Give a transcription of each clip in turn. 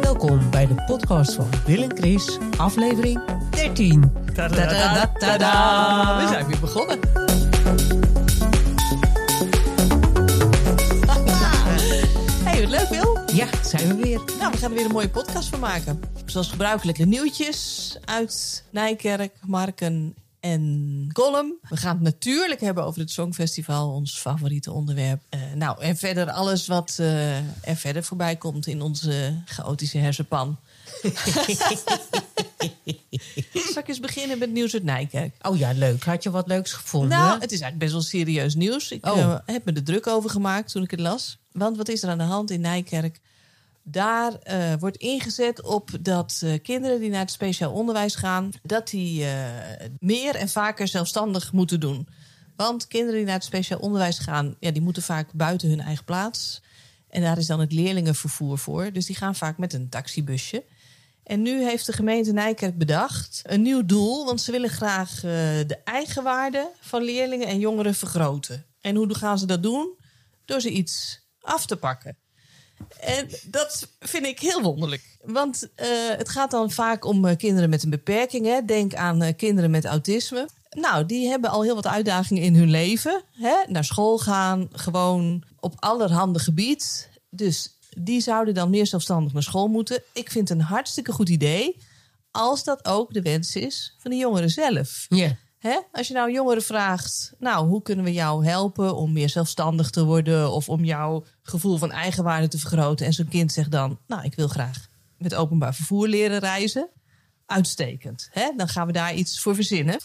Welkom bij de podcast van Will en Chris, aflevering 13. Tada! We zijn weer begonnen. hey, wat leuk Wil. Ja, zijn we weer. Nou, we gaan er weer een mooie podcast van maken. Zoals gebruikelijk de nieuwtjes uit Nijkerk, Marken en Column. We gaan het natuurlijk hebben over het Songfestival, ons favoriete onderwerp. Eh, nou, en verder alles wat eh, er verder voorbij komt in onze chaotische hersenpan. Zal ik eens beginnen met nieuws uit Nijkerk? Oh ja, leuk. Had je wat leuks gevonden? Nou, het is eigenlijk best wel serieus nieuws. Ik Oh. eh, heb me er druk over gemaakt toen ik het las. Want wat is er aan de hand in Nijkerk? Daar eh, wordt ingezet op dat eh, kinderen die naar het speciaal onderwijs gaan... dat die eh, meer en vaker zelfstandig moeten doen. Want kinderen die naar het speciaal onderwijs gaan... Ja, die moeten vaak buiten hun eigen plaats. En daar is dan het leerlingenvervoer voor. Dus die gaan vaak met een taxibusje. En nu heeft de gemeente Nijkerk bedacht een nieuw doel. Want ze willen graag de eigenwaarde van leerlingen en jongeren vergroten. En hoe gaan ze dat doen? Door ze iets af te pakken. En dat vind ik heel wonderlijk. Want eh, het gaat dan vaak om eh, kinderen met een beperking. Hè? Denk aan eh, kinderen met autisme. Nou, die hebben al heel wat uitdagingen in hun leven. Hè? Naar school gaan, gewoon op allerhande gebied. Dus die zouden dan meer zelfstandig naar school moeten. Ik vind het een hartstikke goed idee. Als dat ook de wens is van de jongeren zelf. Ja. Hè? Als je nou jongeren vraagt, nou, hoe kunnen we jou helpen om meer zelfstandig te worden of om jouw gevoel van eigenwaarde te vergroten? En zo'n kind zegt dan, nou, ik wil graag met openbaar vervoer leren reizen. Uitstekend. Hè? Dan gaan we daar iets voor verzinnen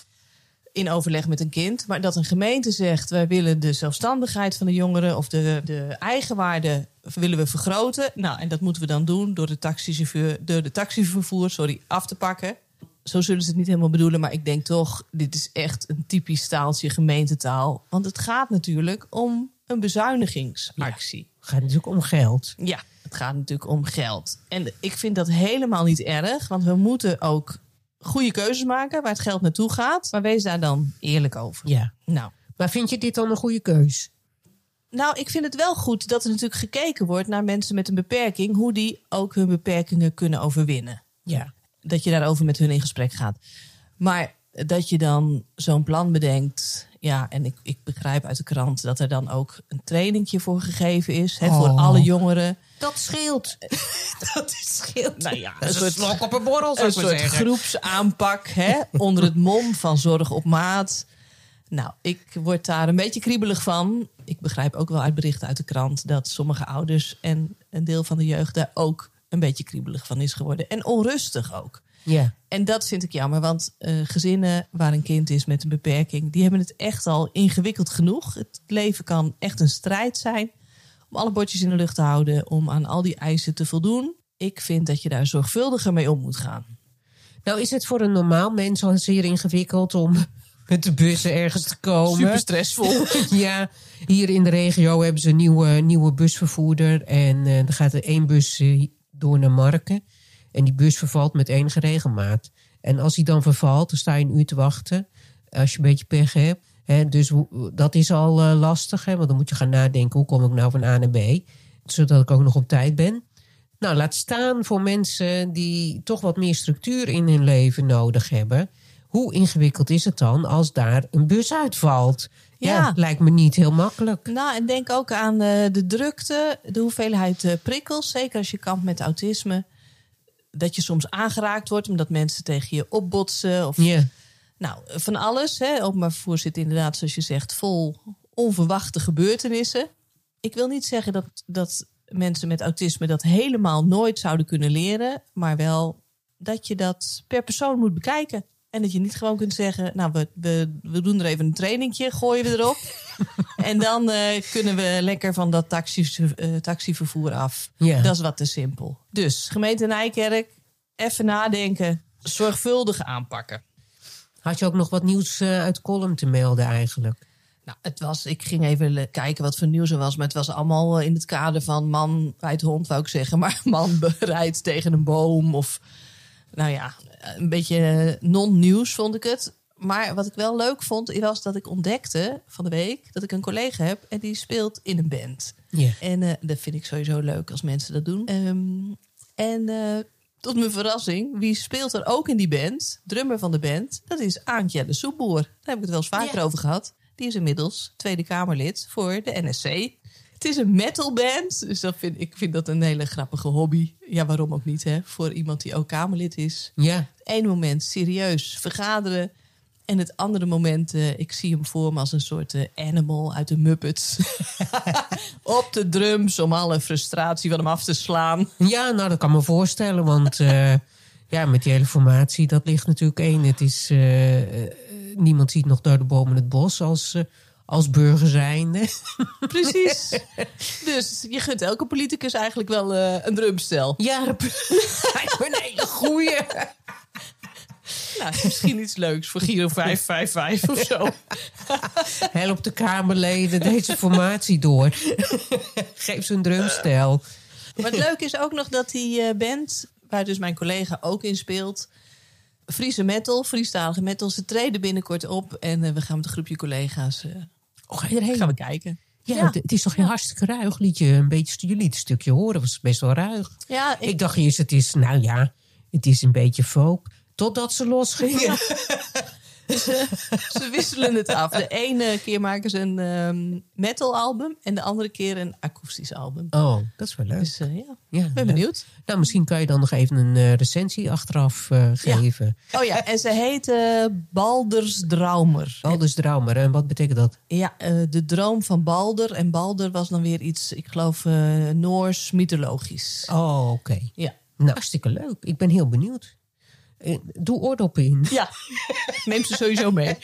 in overleg met een kind. Maar dat een gemeente zegt, wij willen de zelfstandigheid van de jongeren of de, de eigenwaarde willen we vergroten. Nou, en dat moeten we dan doen door de taxichauffeur, door de taxivervoer, sorry, af te pakken. Zo zullen ze het niet helemaal bedoelen, maar ik denk toch, dit is echt een typisch taaltje gemeentetaal. Want het gaat natuurlijk om een bezuinigingsactie. Het gaat natuurlijk om geld. Ja, het gaat natuurlijk om geld. En ik vind dat helemaal niet erg, want we moeten ook goede keuzes maken waar het geld naartoe gaat. Maar wees daar dan eerlijk over. Ja. Nou, Maar vind je dit dan een goede keus? nou, ik vind het wel goed dat er natuurlijk gekeken wordt naar mensen met een beperking, hoe die ook hun beperkingen kunnen overwinnen. Ja. Dat je daarover met hun in gesprek gaat. Maar dat je dan zo'n plan bedenkt. Ja, en ik, ik begrijp uit de krant dat er dan ook een trainingje voor gegeven is. Hè, Voor Oh. alle jongeren. Dat scheelt. Dat is scheelt. Nou ja, Dat een slok op een borrel, zou een ik soort zeggen. groepsaanpak hè, onder het mom van zorg op maat. Nou, ik word daar een beetje kriebelig van. Ik begrijp ook wel uit berichten uit de krant dat sommige ouders en een deel van de jeugd daar ook een beetje kriebelig van is geworden. En onrustig ook. Ja. En dat vind ik jammer, want eh, gezinnen waar een kind is met een beperking, die hebben het echt al ingewikkeld genoeg. Het leven kan echt een strijd zijn om alle bordjes in de lucht te houden, om aan al die eisen te voldoen. Ik vind dat je daar zorgvuldiger mee om moet gaan. Nou is het voor een normaal mens al zeer ingewikkeld om met de bussen ergens te komen. Super stressvol. Ja, hier in de regio hebben ze een nieuwe, nieuwe busvervoerder. En eh er gaat er één bus eh, door naar Marken. En die bus vervalt met enige regelmaat. En als die dan vervalt, dan sta je een uur te wachten. Als je een beetje pech hebt. Dus dat is al eh, lastig. Hè, want dan moet je gaan nadenken, hoe kom ik nou van A naar B? Zodat ik ook nog op tijd ben. Nou, laat staan voor mensen die toch wat meer structuur in hun leven nodig hebben. Hoe ingewikkeld is het dan als daar een bus uitvalt? Ja, Ja. lijkt me niet heel makkelijk. nou, en denk ook aan eh, de drukte, de hoeveelheid eh, prikkels. Zeker als je kampt met autisme. Dat je soms aangeraakt wordt omdat mensen tegen je opbotsen. Of Ja, Nou, van alles. Hè. Openbaar vervoer zit inderdaad, zoals je zegt, vol onverwachte gebeurtenissen. Ik wil niet zeggen dat, dat mensen met autisme dat helemaal nooit zouden kunnen leren. Maar wel dat je dat per persoon moet bekijken. En dat je niet gewoon kunt zeggen, nou, we, we, we doen er even een trainingje, gooien we erop. en dan eh, kunnen we lekker van dat taxi, eh, taxivervoer af. Dat is wat te simpel. Dus gemeente Nijkerk, even nadenken, zorgvuldig aanpakken. Had je ook nog wat nieuws eh, uit column te melden eigenlijk? Nou, het was, ik ging even kijken wat voor nieuws er was. Maar het was allemaal in het kader van man rijdt hond, wou ik zeggen. Maar man rijdt tegen een boom. Of nou ja, een beetje non-nieuws vond ik het. Maar wat ik wel leuk vond, was dat ik ontdekte van de week dat ik een collega heb en die speelt in een band. Ja. En eh, dat vind ik sowieso leuk als mensen dat doen. Ehm, en eh, tot mijn verrassing, wie speelt er ook in die band? Drummer van de band, dat is Aantje de Soepboer. Daar heb ik het wel eens vaker over gehad. Die is inmiddels Tweede Kamerlid voor de NSC. Het is een metalband, dus dat vind, ik vind dat een hele grappige hobby. Ja, waarom ook niet, hè? Voor iemand die ook Kamerlid is. Ja. Het ene moment serieus vergaderen. En het andere moment, eh, ik zie hem voor me als een soort eh, animal uit de Muppets. Op de drums om alle frustratie van hem af te slaan. Ja, nou, dat kan me voorstellen. Want eh, ja, met die hele formatie, dat ligt natuurlijk één. Het is, niemand ziet nog door de bomen het bos als, als burger zijnde. Precies. dus je gunt elke politicus eigenlijk wel eh, een drumstel. Ja, een hele goeie. Nou, misschien iets leuks voor Giro 555 of zo. Help de Kamerleden deze formatie door. Geef ze een drumstel. Maar het leuke is ook nog dat die eh, band, waar dus mijn collega ook in speelt... Friese metal, Friestalige metal, ze treden binnenkort op. En eh, we gaan met een groepje collega's eh, Oh, ga je erheen? gaan we kijken. Ja, Ja. Het, het is toch heel hartstikke ruig. Liet je een beetje, jullie het stukje horen, was best wel ruig. Ja, Ik, ik, dacht eerst, het is, nou ja, het is een beetje folk. Totdat ze losgingen. ze wisselen het af. De ene keer maken ze een ehm metal album en de andere keer een akoestisch album. Oh, dat is wel leuk. Dus eh, ja, ja, ben benieuwd. Nou, misschien kan je dan nog even een eh, recensie achteraf eh, geven. Oh ja, en ze heet Balders Draumer. Baldus Draumer, en wat betekent dat? Ja, de droom van Balder. En Balder was dan weer iets, ik geloof, Noors mythologisch. Oh, oké. Ja. Nou, hartstikke leuk. Ik ben heel benieuwd. Eh, doe oordoppen in. Ja, neem ze sowieso mee.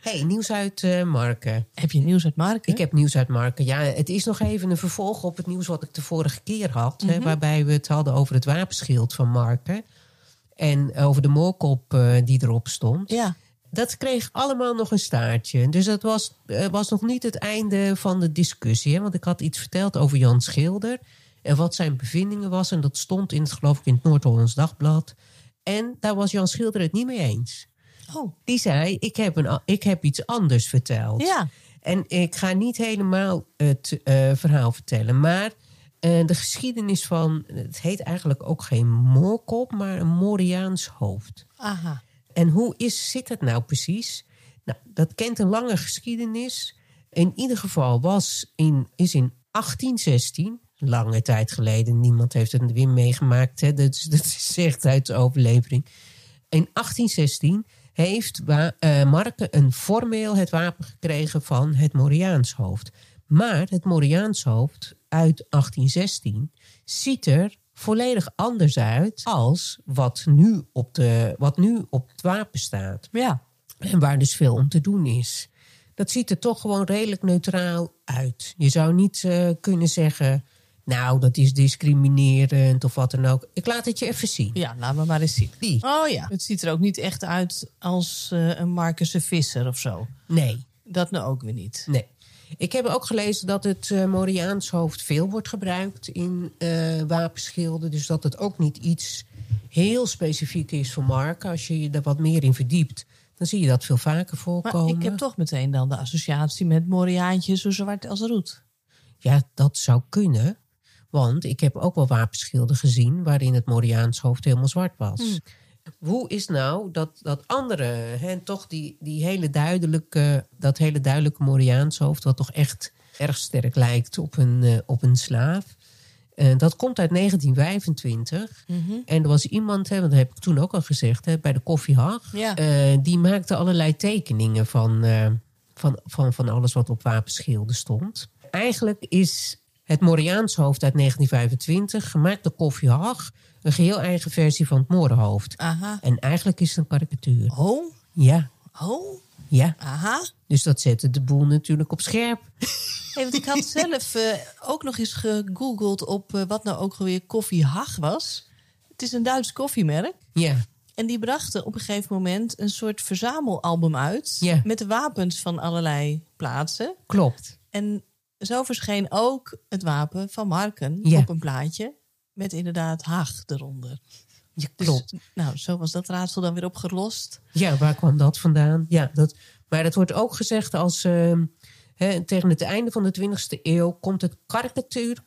hey, nieuws uit eh, Marken. Heb je nieuws uit Marken? Ik heb nieuws uit Marken. Ja, het is nog even een vervolg op het nieuws wat ik de vorige keer had. hè, waarbij we het hadden over het wapenschild van Marken. En over de moorkop eh, die erop stond. Ja. Dat kreeg allemaal nog een staartje. Dus dat was, was nog niet het einde van de discussie. Hè? Want ik had iets verteld over Jan Schilder. En wat zijn bevindingen was. En dat stond in het, geloof ik, in het Noord-Hollands Dagblad. En daar was Jan Schilder het niet mee eens. Oh, Die zei, ik heb, een, ik heb iets anders verteld. ja. En ik ga niet helemaal het eh, verhaal vertellen. Maar eh, de geschiedenis van... Het heet eigenlijk ook geen moorkop, maar een Moriaans hoofd. Aha. En hoe is, zit het nou precies? Nou, dat kent een lange geschiedenis. In ieder geval was in, is in 1816, lange tijd geleden, niemand heeft het weer meegemaakt, hè, dat, is, dat is echt uit de overlevering. In 1816 heeft eh, Marke een formeel het wapen gekregen van het Moriaans hoofd. Maar het Moriaans hoofd uit 1816 ziet er volledig anders uit als wat nu op, de, wat nu op het wapen staat. Ja. En waar dus veel om te doen is. Dat ziet er toch gewoon redelijk neutraal uit. Je zou niet eh, kunnen zeggen, nou dat is discriminerend of wat dan ook. Ik laat het je even zien. Ja, laat me maar eens zien. Die? Oh ja. Het ziet er ook niet echt uit als eh, een Marcus Visser of zo. Nee, Dat nou ook weer niet. nee. Ik heb ook gelezen dat het eh Moriaans hoofd veel wordt gebruikt in eh, wapenschilden. Dus dat het ook niet iets heel specifiek is voor marken. Als je je er wat meer in verdiept, dan zie je dat veel vaker Maar voorkomen. ik heb toch meteen dan de associatie met Moriaantje zo zwart als roet. Ja, dat zou kunnen. Want ik heb ook wel wapenschilden gezien waarin het Moriaans hoofd helemaal zwart was. Hoe is nou dat, dat andere, hè, toch die, die hele duidelijke, dat hele duidelijke Moriaans hoofd, wat toch echt erg sterk lijkt op een, eh, op een slaaf. Eh, dat komt uit 1925. En er was iemand, hè, want dat heb ik toen ook al gezegd, hè, bij de Koffiehag. Ja. eh, die maakte allerlei tekeningen van, van, van, van alles wat op wapenschilden stond. Eigenlijk is het Moriaans hoofd uit 1925 gemaakt door Koffiehag. Een geheel eigen versie van het Morenhoofd. Aha. En eigenlijk is het een karikatuur. Oh, Ja, oh, ja. aha. Dus dat zette de boel natuurlijk op scherp. Hey, want ik had zelf eh, ook nog eens gegoogeld op eh, wat nou ook alweer Koffie Hag was. Het is een Duits koffiemerk. Ja, En die brachten op een gegeven moment een soort verzamelalbum uit. Ja. Met de wapens van allerlei plaatsen. klopt. En zo verscheen ook het wapen van Marken Ja. op een plaatje. Met inderdaad Haag eronder. Ja, Dus, klopt. nou, zo was dat raadsel dan weer opgelost. Ja, waar kwam dat vandaan? Ja, dat, maar dat wordt ook gezegd als... ehm, hè, tegen het einde van de 20e eeuw komt het karikatuur,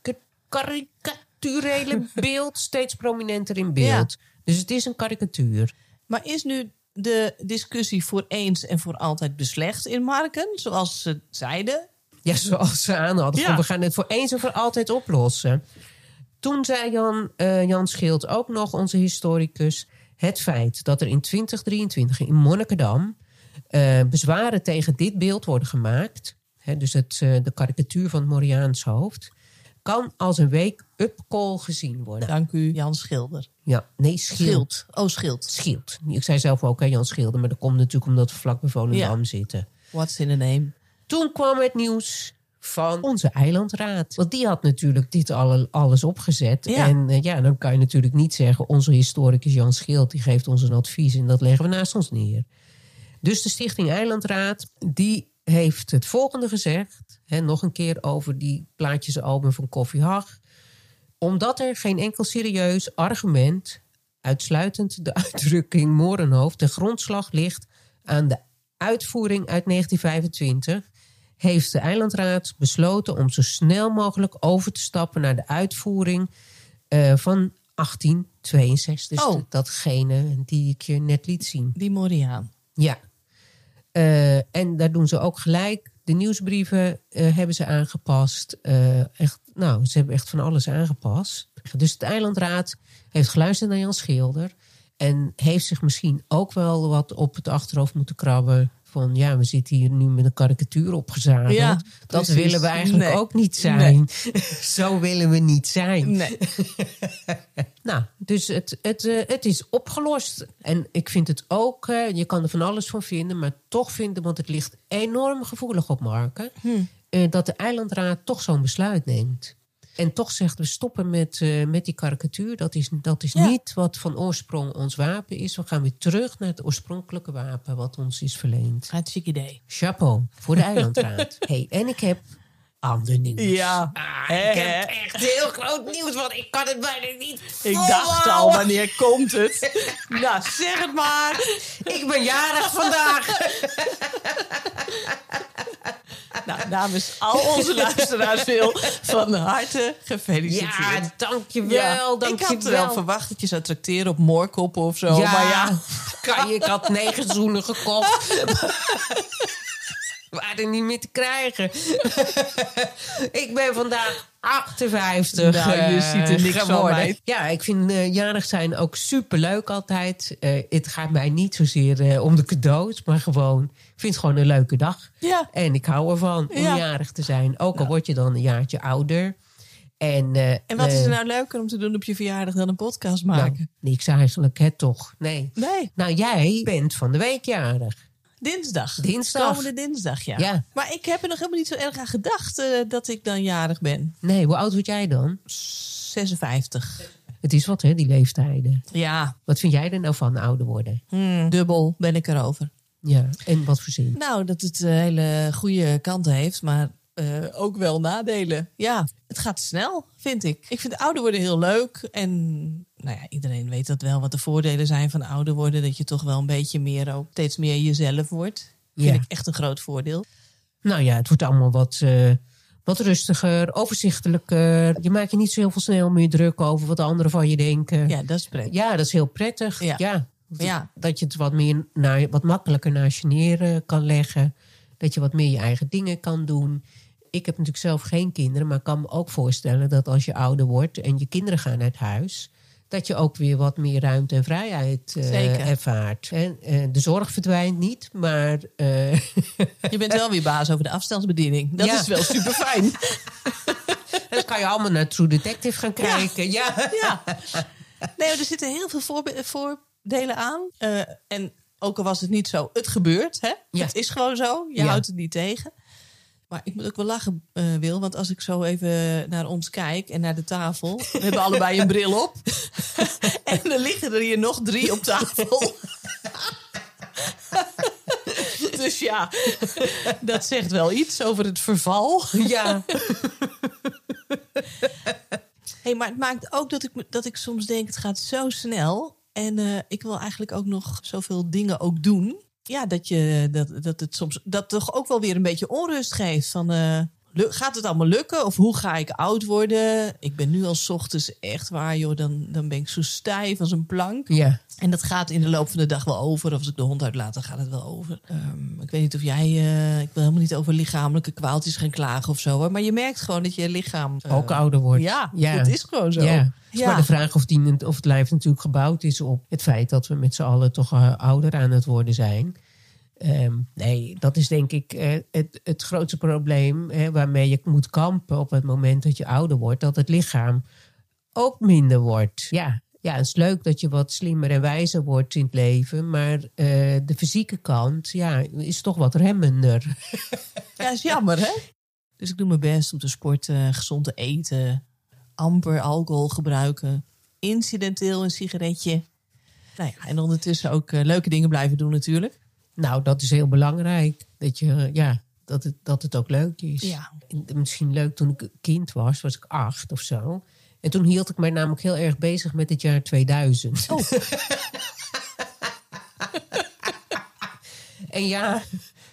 karikaturele beeld steeds prominenter in beeld. Dus het is een karikatuur. Maar is nu de discussie voor eens en voor altijd beslecht in Marken, zoals ze zeiden? Ja, zoals ze aan hadden. Ja. van, We gaan het voor eens en voor altijd oplossen. Toen zei Jan, eh, Jan Schild ook nog, onze historicus... het feit dat er in 2023 in Monnikendam... eh, bezwaren tegen dit beeld worden gemaakt... Hè, dus het, eh, de karikatuur van het Moriaans hoofd... kan als een wake-up call gezien worden. Dank u, Jan Schilder. Ja, nee, Schild. Schild. Oh, Schild. Schild. Ik zei zelf ook, hè, Jan Schilder... maar dat komt natuurlijk omdat we vlak bij Volendam Ja. zitten. What's in a name? Toen kwam het nieuws van onze eilandraad. Want die had natuurlijk dit alle- alles opgezet. Ja. En eh, ja, dan kan je natuurlijk niet zeggen... onze historicus Jan Schild die geeft ons een advies... en dat leggen we naast ons neer. Dus de Stichting Eilandraad... die heeft het volgende gezegd. Hè, nog een keer over die plaatjesalbum van Koffie Hag. Omdat er geen enkel serieus argument... uitsluitend de uitdrukking Morenhoofd... ten grondslag ligt aan de uitvoering uit 1925 heeft de eilandraad besloten om zo snel mogelijk over te stappen naar de uitvoering eh, van 1862. Dus Oh. datgene die ik je net liet zien. Die Moriaan. Ja. Eh, en daar doen ze ook gelijk. De nieuwsbrieven eh, hebben ze aangepast. Echt, nou, ze hebben echt van alles aangepast. Dus de eilandraad heeft geluisterd naar Jan Schilder. En heeft zich misschien ook wel wat op het achterhoofd moeten krabben. Van ja, we zitten hier nu met een karikatuur opgezadeld. Ja, dat willen we eigenlijk Nee. ook niet zijn. Zo willen we niet zijn. Nee. Nou, dus het, het, eh, het is opgelost. En ik vind het ook, eh, je kan er van alles van vinden, maar toch vinden, want het ligt enorm gevoelig op Marken, eh, dat de eilandraad toch zo'n besluit neemt. En toch zegt we stoppen met, eh, met die karikatuur. Dat is, dat is Ja. niet wat van oorsprong ons wapen is. We gaan weer terug naar het oorspronkelijke wapen wat ons is verleend. Hartstikke idee. Chapeau voor de eilandraad. hey, en ik heb ander nieuws. Ja. Ah, ik heb echt heel groot nieuws, want ik kan het bijna niet Ik dacht al, wanneer komt het? nou, zeg het maar. Ik ben jarig vandaag. Nou, namens al onze luisteraars veel van harte gefeliciteerd. Ja, dankjewel, Ja, dankjewel. Ik had wel verwacht dat je zou tracteren op moorkoppen of zo. ja, Maar ja, kan je, ik had negen zoenen gekocht. Waren niet meer te krijgen. ik ben vandaag 58. Nou, je eh, ziet er niks van, meid. Ja, ik vind eh, jarig zijn ook superleuk altijd. Eh, het gaat mij niet zozeer om de cadeaus, maar gewoon... Ik vind het gewoon een leuke dag. Ja. En ik hou ervan om Ja. jarig te zijn. Ook al word je dan een jaartje ouder. En, En wat is er nou leuker om te doen op je verjaardag dan een podcast nou, maken? niks eigenlijk, hè, toch? Nee. Nee, Nou, jij bent van de week jarig. Dinsdag. Dinsdag. Komende dinsdag, ja. Ja. Maar ik heb er nog helemaal niet zo erg aan gedacht eh, dat ik dan jarig ben. Nee, hoe oud word jij dan? 56. Het is wat, hè, die leeftijden. Ja, Wat vind jij er nou van, ouder worden? hmm, dubbel ben ik erover. Ja, en wat voor zin? Nou, dat het eh, hele goede kanten heeft, maar eh, ook wel nadelen. Ja, het gaat snel, vind ik. Ik vind ouder worden heel leuk. En nou ja, iedereen weet dat wel, wat de voordelen zijn van ouder worden. Dat je toch wel een beetje meer ook steeds meer jezelf wordt. Ja. Vind ik echt een groot voordeel. Nou ja, het wordt allemaal wat, eh, wat rustiger, overzichtelijker. Je maakt je niet zo heel veel snel meer druk over wat anderen van je denken. Ja, dat is prettig. Ja, dat is heel prettig. Ja. Ja. Ja. Dat je het wat, meer naar, wat makkelijker naast je neer eh, kan leggen. Dat je wat meer je eigen dingen kan doen. Ik heb natuurlijk zelf geen kinderen, maar ik kan me ook voorstellen dat als je ouder wordt en je kinderen gaan uit huis, dat je ook weer wat meer ruimte en vrijheid eh, ervaart. En, eh, de zorg verdwijnt niet, maar eh, Je bent wel weer baas over de afstandsbediening. Dat Ja. is wel super fijn. dan kan je allemaal naar True Detective gaan kijken. Ja. ja. Nee, er zitten heel veel voorbe- voordelen aan. En ook al was het niet zo, het gebeurt. Hè? Ja. Het is gewoon zo. Je houdt het niet tegen. Maar ik moet ook wel lachen, eh, Wil. Want als ik zo even naar ons kijk en naar de tafel. We hebben allebei een bril op. en er liggen er hier nog drie op tafel. dus ja, dat zegt wel iets over het verval. ja. Hey, maar het maakt ook dat ik, dat ik soms denk, het gaat zo snel. En eh, ik wil eigenlijk ook nog zoveel dingen ook doen. Ja, dat, je, dat, dat het soms dat toch ook wel weer een beetje onrust geeft. Van, eh, gaat het allemaal lukken? Of hoe ga ik oud worden? Ik ben nu al 's ochtends echt waar, joh. Dan, dan ben ik zo stijf als een plank. Ja. En dat gaat in de loop van de dag wel over. Of als ik de hond uitlaat, dan gaat het wel over. Ehm, ik weet niet of jij... eh, ik wil helemaal niet over lichamelijke kwaaltjes gaan klagen of zo. Hoor. Maar je merkt gewoon dat je lichaam... eh, Ook ouder wordt. Ja, Ja. dat is gewoon zo. Ja. Ja. maar de vraag of, die, of het lijf natuurlijk gebouwd is op het feit dat we met z'n allen toch eh, ouder aan het worden zijn. Ehm, nee, dat is denk ik eh, het, het grootste probleem hè, waarmee je moet kampen op het moment dat je ouder wordt. Dat het lichaam ook minder wordt. Ja, ja, het is leuk dat je wat slimmer en wijzer wordt in het leven. Maar eh, de fysieke kant ja, is toch wat remmender. Ja, is jammer, hè? Dus ik doe mijn best om te sporten, gezond te eten, amper alcohol gebruiken, incidenteel een sigaretje. Nou ja, en ondertussen ook eh, leuke dingen blijven doen natuurlijk. Nou, dat is heel belangrijk. Dat, je, ja, dat, het, dat het ook leuk is. Ja. Misschien leuk toen ik kind was, was ik acht of zo. En toen hield ik mij namelijk heel erg bezig met het jaar 2000. Oh. en ja,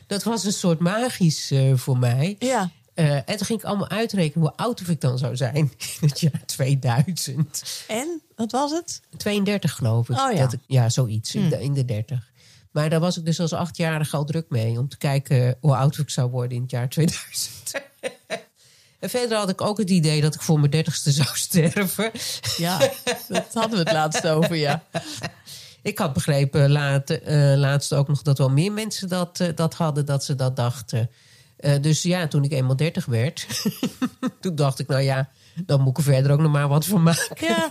dat was een soort magisch eh, voor mij. Ja. Eh, en toen ging ik allemaal uitrekenen hoe oud of ik dan zou zijn in het jaar 2000. En, wat was het? 32 geloof ik. Oh ja. Dat ik, ja, zoiets. Hm. In, de, in de 30. Maar daar was ik dus als achtjarige al druk mee. Om te kijken hoe oud ik zou worden in het jaar 2000. en verder had ik ook het idee dat ik voor mijn dertigste zou sterven. Ja, dat hadden we het laatst over, ja. Ik had begrepen laat, eh, laatst ook nog dat wel meer mensen dat, eh, dat hadden. Dat ze dat dachten. Eh, dus ja, toen ik eenmaal 30 werd. toen dacht ik, nou ja, dan moet ik er verder ook nog maar wat van maken. Ja,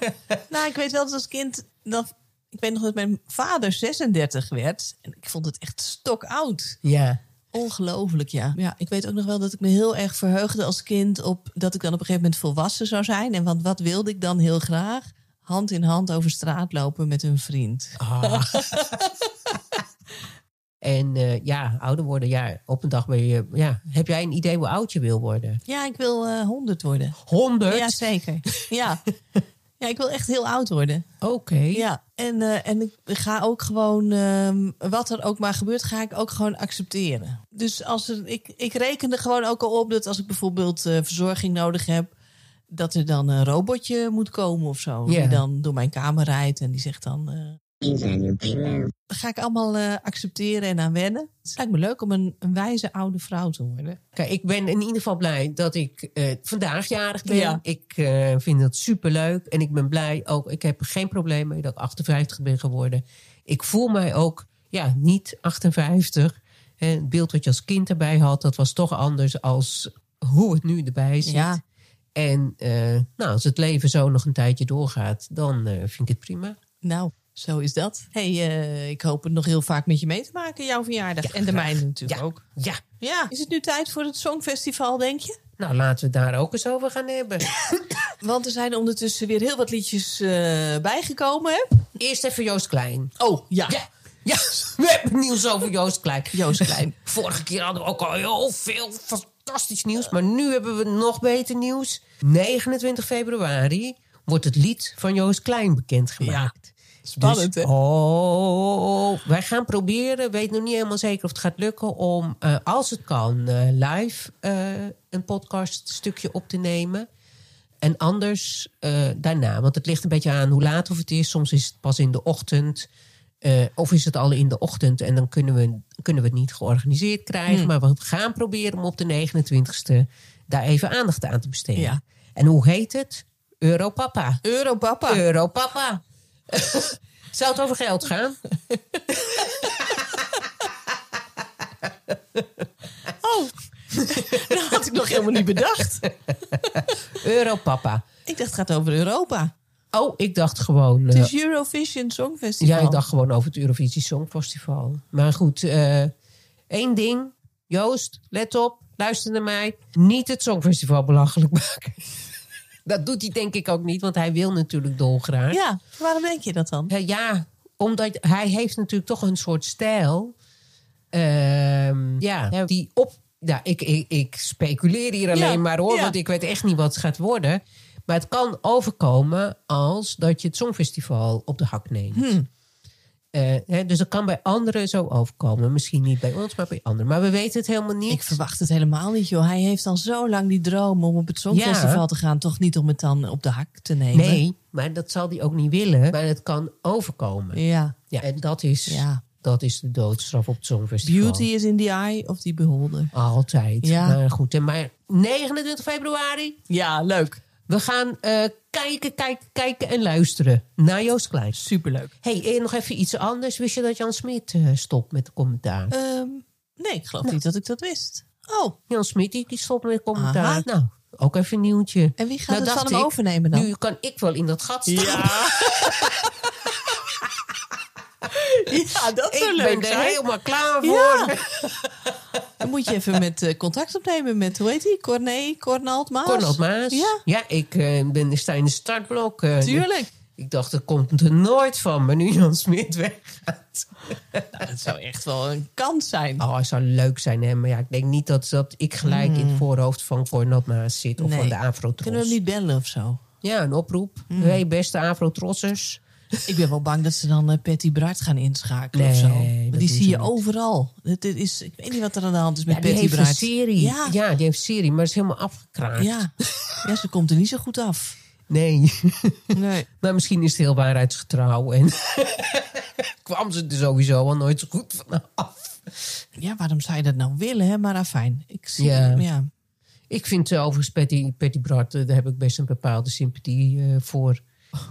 nou, ik weet wel dat als kind... Dat, ik weet nog dat mijn vader 36 werd. En ik vond het echt stokoud. Ja. Ongelooflijk, ja. ja. Ik weet ook nog wel dat ik me heel erg verheugde als kind... op dat ik dan op een gegeven moment volwassen zou zijn. En want wat wilde ik dan heel graag? Hand in hand over straat lopen met een vriend. Ah. en eh, ja, ouder worden, ja, op een dag ben je. Ja, heb jij een idee hoe oud je wil worden? Ja, ik wil eh 100 worden. 100? Ja, zeker. Ja. ja, ik wil echt heel oud worden. Oké. Ja, en, eh, en ik ga ook gewoon, ehm, wat er ook maar gebeurt, ga ik ook gewoon accepteren. Dus als er, ik, ik reken er gewoon ook al op dat als ik bijvoorbeeld eh, verzorging nodig heb, dat er dan een robotje moet komen of zo. Die dan door mijn kamer rijdt en die zegt dan. Dat ga ik allemaal eh, accepteren en aan wennen. Het lijkt me leuk om een, een wijze oude vrouw te worden. Kijk, ik ben in ieder geval blij dat ik eh, vandaag jarig ben. Ja. Ik eh, vind dat superleuk. En ik ben blij ook. Ik heb er geen probleem mee dat ik 58 ben geworden. Ik voel mij ook ja, niet 58. Hè, Het beeld wat je als kind erbij had, dat was toch anders als hoe het nu erbij zit. Ja. En eh, nou, als het leven zo nog een tijdje doorgaat, dan eh, vind ik het prima. Nou, zo is dat. hey, eh, ik hoop het nog heel vaak met je mee te maken, jouw verjaardag. Ja, en de graag. mijne natuurlijk Ja. ook. Ja, Ja, is het nu tijd voor het Songfestival, denk je? nou laten we het daar ook eens over gaan hebben. Want er zijn ondertussen weer heel wat liedjes eh, bijgekomen, hè? Eerst even Joost Klein. Oh, ja. Ja, ja, we hebben nieuws over Joost Klein. Joost Klein. Vorige keer hadden we ook al heel veel fantastisch nieuws. Maar nu hebben we nog beter nieuws. 29 februari wordt het lied van Joost Klein bekendgemaakt. Spannend, Dus, hè? Oh, wij gaan proberen, weet nog niet helemaal zeker of het gaat lukken... om, eh, als het kan, eh, live eh, een podcaststukje op te nemen. En anders daarna, want het ligt een beetje aan hoe laat of het is. Soms is het pas in de ochtend... of is het al in de ochtend en dan kunnen we, kunnen we het niet georganiseerd krijgen. Hmm. Maar we gaan proberen om op de 29ste daar even aandacht aan te besteden. Ja. En hoe heet het? Europapa. Europapa. Europapa. Zou het over geld gaan? Oh, dat had ik nog helemaal niet bedacht. Europapa. Ik dacht het gaat over Europa. Oh, ik dacht gewoon. Het eh, is Eurovision Songfestival. ja, ik dacht gewoon over het Eurovisie Songfestival. Maar goed, eh, één ding. Joost, let op. Luister naar mij. Niet het Songfestival belachelijk maken. Dat doet hij denk ik ook niet, want hij wil natuurlijk dolgraag. Ja, waarom denk je dat dan? Eh, ja, omdat hij heeft natuurlijk toch een soort stijl. ehm, ja, die op. Ja, ik, ik, ik speculeer hier alleen Ja, maar hoor, ja. want ik weet echt niet wat het gaat worden. Maar het kan overkomen als dat je het Songfestival op de hak neemt. Hmm. Eh, hè, dus dat kan bij anderen zo overkomen. Misschien niet bij ons, maar bij anderen. Maar we weten het helemaal niet. Ik verwacht het helemaal niet, joh. Hij heeft al zo lang die droom om op het Songfestival Ja. te gaan. Toch niet om het dan op de hak te nemen? Nee, maar dat zal hij ook niet willen. Maar het kan overkomen. Ja, Ja, en dat is, ja. dat is de doodstraf op het Songfestival. Beauty is in the eye of the beholder. Altijd. Ja. Maar goed, en maar 29 februari, Ja, leuk. we gaan eh, kijken, kijken, kijken en luisteren naar Joost Klein. Superleuk. hey, en nog even iets anders. Wist je dat Jan Smit eh, stopt met de commentaar? Ehm, nee, ik geloof niet dat ik dat wist. Oh, Jan Smit, die, die stopt met commentaar. Aha. Nou, ook even een nieuwtje. en wie gaat Nou, het van dacht hem ik, overnemen dan? Nu kan ik wel in dat gat staan. Ja. ja, dat zou ik leuk ben er zijn. helemaal klaar voor. Ja. Dan moet je even met eh, contact opnemen met, hoe heet die? Corné, Cornald Maas? Cornald Maas. Ja. ik eh, ben sta in de startblok. eh, Tuurlijk. Ik dacht, er komt er nooit van. Maar nu Jan Smit weggaat. Nou, dat zou echt wel een kans zijn. Oh, het zou leuk zijn, hè? Maar ja, ik denk niet dat, dat ik gelijk in het voorhoofd van Cornald Maas zit. Of. Nee. van de Afro-Tros. Kunnen we hem niet bellen of zo? Ja, een oproep. Hmm. Hey, beste Afro-Trossers. Ik ben wel bang dat ze dan eh, Patty Bart gaan inschakelen of Nee, zo. dat Want die zie je niet. overal. Het, is, ik weet niet wat er aan de hand is met Ja, die Patty heeft een Bart. serie. Ja. Ja. die heeft een serie, maar is helemaal afgekraakt. Ja. ja, ze komt er niet zo goed af. Nee. Nee. maar misschien is het heel waarheidsgetrouw. En kwam ze er sowieso al nooit zo goed vanaf. Ja, waarom zou je dat nou willen, hè? Maar afijn. Ik zie, Ja. ja. Ik vind uh, overigens Patty, Patty Bart, eh, daar heb ik best een bepaalde sympathie voor.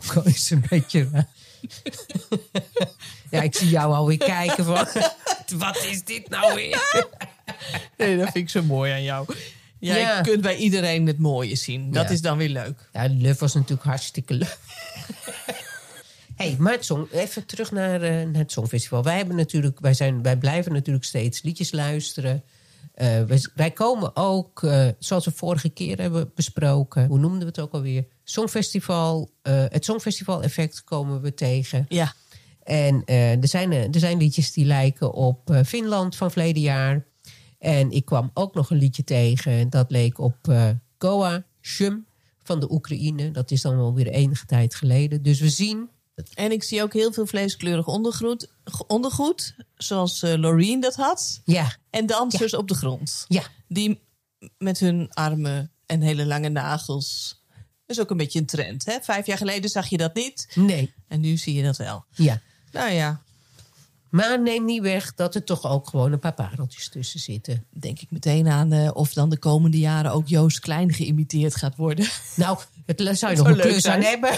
Ook al is een beetje raar. ja, ik zie jou alweer kijken van... wat is dit nou weer? Nee, dat vind ik zo mooi aan jou. Ja, Ja. je kunt bij iedereen het mooie zien. Dat Ja. is dan weer leuk. Ja, Luf was natuurlijk hartstikke leuk. hey, maar het song, even terug naar, eh, naar het Songfestival. Wij, hebben natuurlijk, wij, zijn, wij blijven natuurlijk steeds liedjes luisteren. Eh, wij, wij komen ook, eh, zoals we vorige keer hebben besproken... hoe noemden we het ook alweer? Songfestival, eh, het Songfestival-effect komen we tegen. Ja. En eh, er, zijn, eh, er zijn liedjes die lijken op Finland van verleden jaar. En ik kwam ook nog een liedje tegen. Dat leek op Goa Shum van de Oekraïne. Dat is dan wel weer enige tijd geleden. Dus we zien... En ik zie ook heel veel vleeskleurig ondergoed, ondergoed zoals Loreen dat had. Ja, En dansers op de grond. ja, Die met hun armen en hele lange nagels. Dat is ook een beetje een trend. Hè? Vijf jaar geleden zag je dat niet. nee, En nu zie je dat wel. ja. Nou ja, Maar neem niet weg dat er toch ook gewoon een paar pareltjes tussen zitten. denk ik meteen aan eh, of dan de komende jaren ook Joost Klein geïmiteerd gaat worden. Nou, het zou je nog een leuk klus zijn. aan hebben.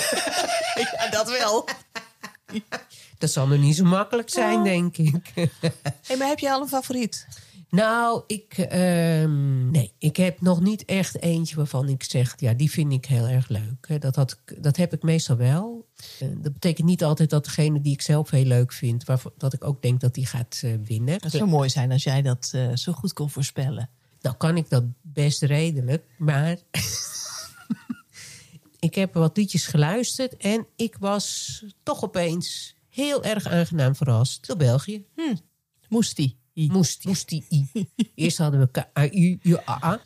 ja, dat wel. Dat zal nog niet zo makkelijk zijn, Oh. denk ik. Hey, maar heb je al een favoriet? Nou, ik, ehm, nee, ik heb nog niet echt eentje waarvan ik zeg, ja, die vind ik heel erg leuk. Dat, had, dat heb ik meestal wel. Eh, dat betekent niet altijd dat degene die ik zelf heel leuk vind, waarvan, dat ik ook denk dat die gaat eh, winnen. Dat zou mooi zijn als jij dat eh, zo goed kon voorspellen. Nou kan ik dat best redelijk, maar ik heb wat liedjes geluisterd en ik was toch opeens heel erg aangenaam verrast door België. Moest die? Moest, die I. Eerst hadden we K-A-U-A.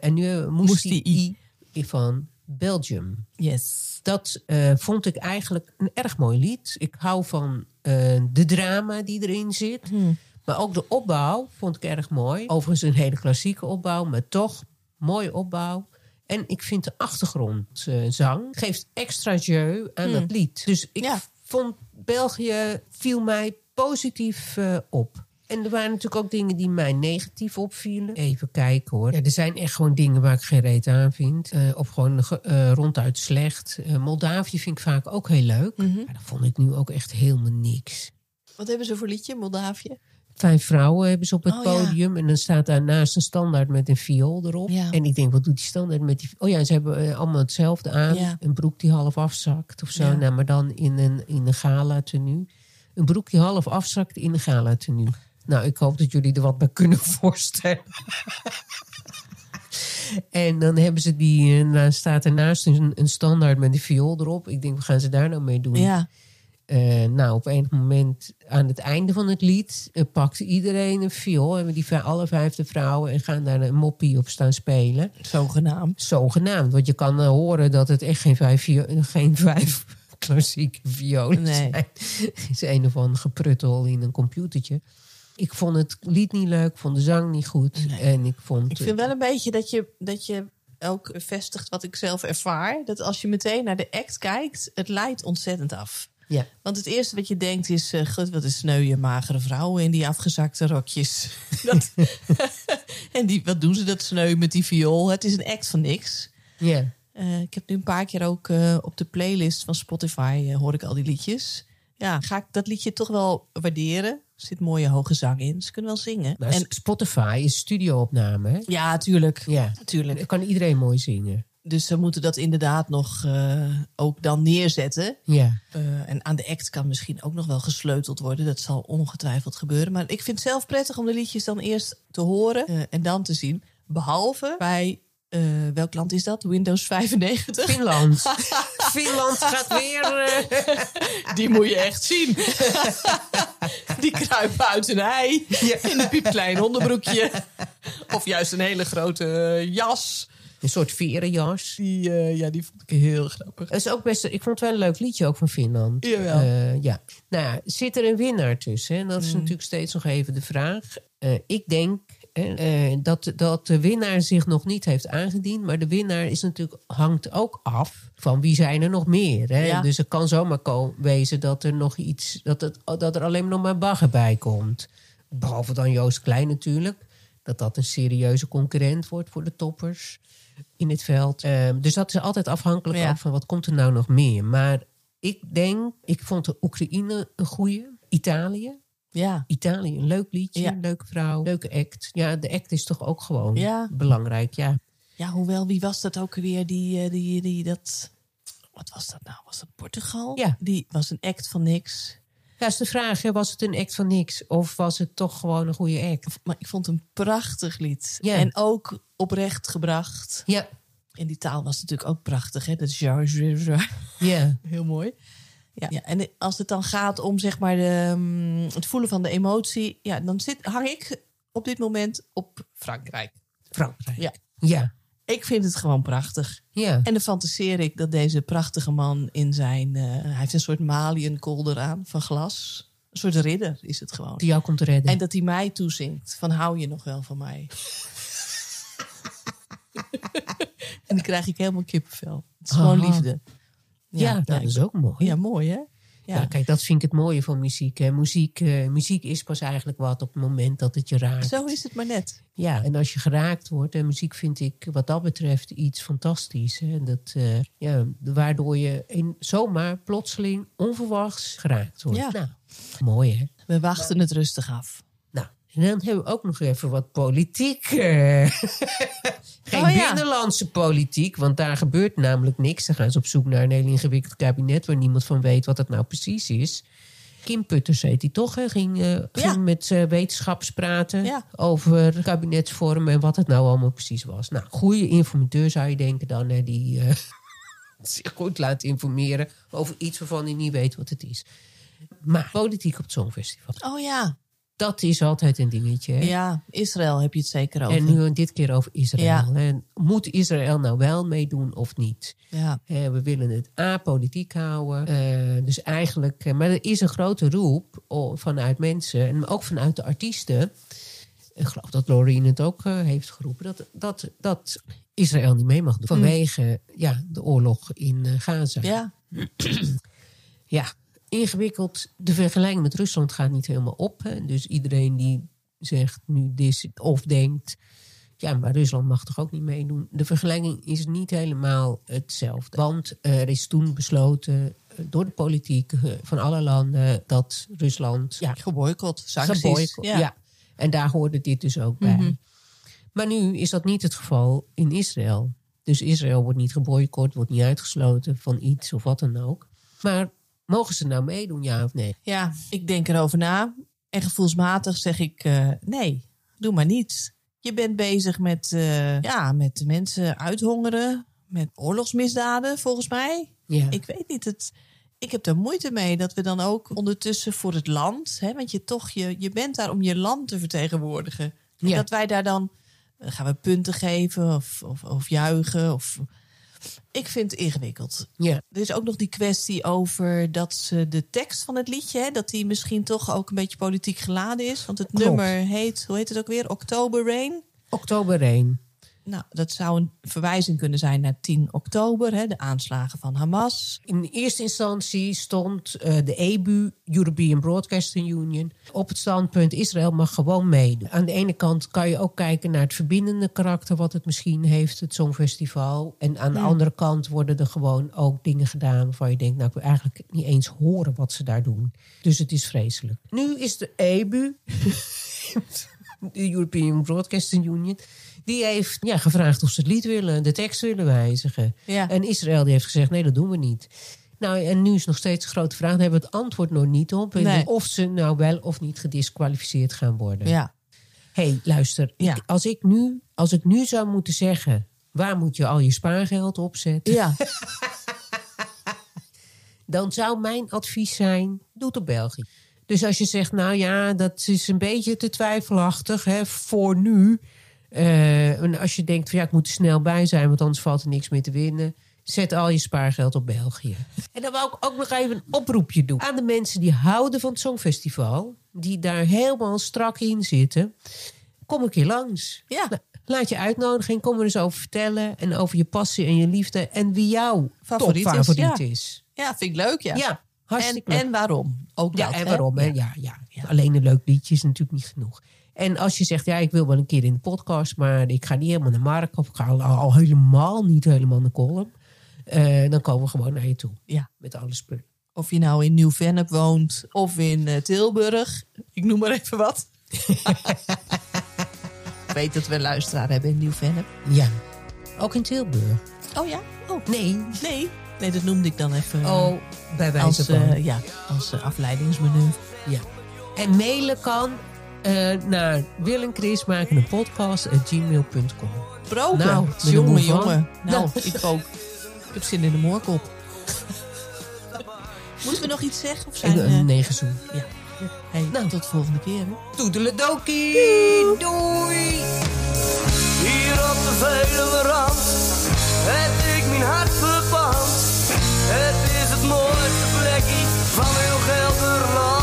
En nu hebben we moest Moest die die I van Belgium. Yes. Dat eh, vond ik eigenlijk een erg mooi lied. Ik hou van eh, de drama die erin zit. Hmm. Maar ook de opbouw vond ik erg mooi. Overigens een hele klassieke opbouw, maar toch mooie opbouw. En ik vind de achtergrondzang geeft extra jeu aan dat lied. Dus ik Hmm. Ja. vond België viel mij positief eh, op. En er waren natuurlijk ook dingen die mij negatief opvielen. Even kijken hoor. Ja, er zijn echt gewoon dingen waar ik geen reet aan vind. Eh, of gewoon eh, ronduit slecht. Eh, Moldavië vind ik vaak ook heel leuk. Mhm. Maar dat vond ik nu ook echt helemaal niks. Wat hebben ze voor liedje, Moldavië? Vijf vrouwen hebben ze op het Oh, ja. podium. En dan staat daarnaast een standaard met een viool erop. Ja. En ik denk, wat doet die standaard met die... Oh ja, ze hebben allemaal hetzelfde aan. Ja. Een broek die half afzakt of zo. Ja. Nou, maar dan in een, in een gala tenue. Een broek die half afzakt in een gala tenue. Nou, ik hoop dat jullie er wat bij kunnen voorstellen. en dan hebben ze die... En dan staat ernaast een, een standaard met een viool erop. Ik denk, wat gaan ze daar nou mee doen? Ja. eh, nou, op een moment aan het einde van het lied uh, pakt iedereen een viool. En die alle vijfde vrouwen en gaan daar een moppie op staan spelen. Zogenaamd. Zogenaamd. Want je kan uh, horen dat het echt geen vijf, geen vijf klassieke violen nee. zijn. Het is een of ander gepruttel in een computertje. Ik vond het lied niet leuk, vond de zang niet goed. Nee. En ik vond. Ik vind wel een beetje dat je, dat je ook bevestigt wat ik zelf ervaar. Dat als je meteen naar de act kijkt, het leidt ontzettend af. Ja. Want het eerste wat je denkt is: uh, god, wat een sneuwe, magere vrouwen in die afgezakte rokjes. dat, en die, wat doen ze dat sneu met die viool? Het is een act van niks. Ja. Uh, ik heb nu een paar keer ook uh, op de playlist van Spotify hoor ik al die liedjes. Ja, ga ik dat liedje toch wel waarderen. Er zit mooie hoge zang in. Ze kunnen wel zingen. Maar en Spotify is studioopname, hè? Ja, tuurlijk. Ja, tuurlijk. Dan kan iedereen mooi zingen. Dus ze moeten dat inderdaad nog uh, ook dan neerzetten. Ja. Uh, en aan de act kan misschien ook nog wel gesleuteld worden. Dat zal ongetwijfeld gebeuren. Maar ik vind het zelf prettig om de liedjes dan eerst te horen uh, en dan te zien. Behalve bij, welk land is dat? Windows 95? Finland. Finland gaat weer... Die moet je echt zien. Die kruipen uit een ei. Ja. In een piepklein onderbroekje. Of juist een hele grote jas. Een soort verenjas. Die, uh, ja, die vond ik heel grappig. Het is ook best, ik vond het wel een leuk liedje ook van Finland. Jawel. Uh, ja. Nou ja, zit er een winnaar tussen? En dat is mm. natuurlijk steeds nog even de vraag. Uh, ik denk dat, dat de winnaar zich nog niet heeft aangediend. Maar de winnaar is natuurlijk, hangt ook af van wie zijn er nog meer. Hè? Ja. Dus het kan zomaar komen, wezen dat er nog iets, dat, het, dat er alleen nog maar bagger bij komt. Behalve dan Joost Klein natuurlijk. Dat dat een serieuze concurrent wordt voor de toppers in het veld. Um, dus dat is altijd afhankelijk Ja. van wat komt er nou nog meer. Maar ik denk, ik vond de Oekraïne een goede. Italië. Ja. Italië, een leuk liedje, Ja. leuke vrouw, leuke act. Ja, de act is toch ook gewoon Ja. belangrijk, ja. Ja, hoewel, wie was dat ook weer? Die, eh, die, die, dat. Wat was dat nou? Was dat Portugal? Ja. Die was een act van niks. Ja, is de vraag, hè, was het een act van niks? Of was het toch gewoon een goede act? Maar ik vond het een prachtig lied. Ja. En ook oprecht gebracht. Ja, En die taal was natuurlijk ook prachtig, hè? Dat is ja. Heel mooi. Ja. ja, en als het dan gaat om zeg maar de, mm, het voelen van de emotie, ja, dan zit, hang ik op dit moment op Frankrijk. Frankrijk. Ja. Ja, Ik vind het gewoon prachtig. ja. En dan fantaseer ik dat deze prachtige man in zijn... eh, hij heeft een soort maliënkolder aan van glas. Een soort ridder is het gewoon. Die jou komt redden. En dat hij mij toezingt van hou je nog wel van mij. en dan krijg ik helemaal kippenvel. Het is gewoon liefde. Ja, nou, dat is ook mooi. Ja, mooi hè? Ja. kijk, dat vind ik het mooie van muziek. Hè. Muziek, eh, muziek is pas eigenlijk wat op het moment dat het je raakt. Zo is het maar net. Ja, en als je geraakt wordt, en muziek vind ik wat dat betreft iets fantastisch. Hè. Dat, eh, ja, waardoor je in, zomaar plotseling onverwachts geraakt wordt. Ja. Nou, mooi hè. We wachten het rustig af. En dan hebben we ook nog even wat politiek. eh. Geen Oh, ja. binnenlandse politiek, want daar gebeurt namelijk niks. Dan gaan ze op zoek naar een heel ingewikkeld kabinet waar niemand van weet wat het nou precies is. Kim Putters heet hij toch? Hè? Ging, eh, ging Ja. met eh, wetenschappers praten Ja. over kabinetsvorm en wat het nou allemaal precies was. Nou, goede informateur zou je denken dan, hè, die zich goed laat informeren over iets waarvan hij niet weet wat het is. Maar politiek op het Songfestival, Oh ja. Dat is altijd een dingetje. hè? Ja, Israël heb je het zeker over. En nu dit keer over Israël. Ja. En moet Israël nou wel meedoen of niet? Ja. We willen het apolitiek houden. Eh, dus eigenlijk, eh, maar er is een grote roep oh, vanuit mensen en ook vanuit de artiesten. Ik geloof dat Loreen het ook eh, heeft geroepen. Dat, dat, dat Israël niet mee mag doen. Vanwege ja, de oorlog in Gaza. Ja. Ja, ingewikkeld. De vergelijking met Rusland gaat niet helemaal op. Hè. Dus iedereen die zegt nu dit of denkt... ja, maar Rusland mag toch ook niet meedoen. De vergelijking is niet helemaal hetzelfde. Want er is toen besloten eh, door de politiek eh, van alle landen... dat Rusland ja, Geboycott. Sancties. geboycott- Ja. ja. En daar hoorde dit dus ook bij. Mhm. Maar nu is dat niet het geval in Israël. Dus Israël wordt niet geboycott, wordt niet uitgesloten van iets of wat dan ook. Maar mogen ze nou meedoen, ja of nee? Ja, ik denk erover na. En gevoelsmatig zeg ik eh, nee, doe maar niet. Je bent bezig met, eh, ja, met mensen uithongeren, met oorlogsmisdaden volgens mij. Ja. Ik weet niet. Het, ik heb daar moeite mee dat we dan ook ondertussen voor het land, hè, want je toch, je, je bent daar om je land te vertegenwoordigen. En Ja. dat wij daar dan, eh, gaan we punten geven of, of, of juichen. Of, ik vind het ingewikkeld. Ja, Er is ook nog die kwestie over dat ze de tekst van het liedje, hè, dat die misschien toch ook een beetje politiek geladen is. Want het Klopt. nummer heet, hoe heet het ook weer? Oktober Rain. oktober 1. Nou, dat zou een verwijzing kunnen zijn naar 10 oktober, hè, de aanslagen van Hamas. In eerste instantie stond eh, de EBU, European Broadcasting Union, op het standpunt Israël mag gewoon meedoen. Aan de ene kant kan je ook kijken naar het verbindende karakter wat het misschien heeft, het Songfestival. En aan de Ja. andere kant worden er gewoon ook dingen gedaan waarvan je denkt, nou ik wil eigenlijk niet eens horen wat ze daar doen. Dus het is vreselijk. Nu is de EBU, de European Broadcasting Union, die heeft ja, gevraagd of ze het lied willen, de tekst willen wijzigen. Ja. En Israël die heeft gezegd, nee, dat doen we niet. Nou, en nu is nog steeds een grote vraag. Daar hebben we het antwoord nog niet op. Nee. Of ze nou wel of niet gedisqualificeerd gaan worden. Ja. hey, luister. Ja. Ik, als, ik nu, als ik nu zou moeten zeggen... waar moet je al je spaargeld opzetten... Ja. dan zou mijn advies zijn, doe het op België. Dus als je zegt, nou ja, dat is een beetje te twijfelachtig hè, voor nu. Eh, en als je denkt, van, ja, ik moet er snel bij zijn, want anders valt er niks meer te winnen. Zet al je spaargeld op België. En dan wil ik ook nog even een oproepje doen aan de mensen die houden van het Songfestival. Die daar helemaal strak in zitten. Kom een keer langs. Ja. Nou, Laat je uitnodigen, kom er eens over vertellen. En over je passie en je liefde. En wie jouw Favoriet is, topfavoriet ja. is. ja, vind ik leuk, ja. Ja, en, hartstikke leuk. en waarom? Ook Ja, dat, en hè? waarom? hè? Ja, ja, Alleen een leuk liedje is natuurlijk niet genoeg. En als je zegt, ja, ik wil wel een keer in de podcast, maar ik ga niet helemaal naar Mark of ik ga al, al helemaal niet helemaal naar Column. eh, dan komen we gewoon naar je toe. Ja. Met alle spullen. Of je nou in Nieuw-Vennep woont of in eh, Tilburg. Ik noem maar even wat. ik weet dat we een luisteraar hebben in Nieuw-Vennep. Ja. Ook in Tilburg. Oh ja? Oh, Nee. nee. Nee, dat noemde ik dan even eh, Oh, bij wijze van. ja, als afleidingsmanoeuvre. ja. En mailen kan eh, naar Wil en Chris maken een podcast at gmail.com. Broken. Nou, jongen, jongen. Nou, nou ik ook. Ik heb zin in de moorkop. Moeten we nog iets zeggen? Of zijn, en, uh, eh, negen zoen. Ja. Hey, nou, tot de volgende keer. Toedeledokie. Doei. Hier op de Veluwe rand heb ik mijn hart verpand. Het is het mooiste plekje van heel Gelderland.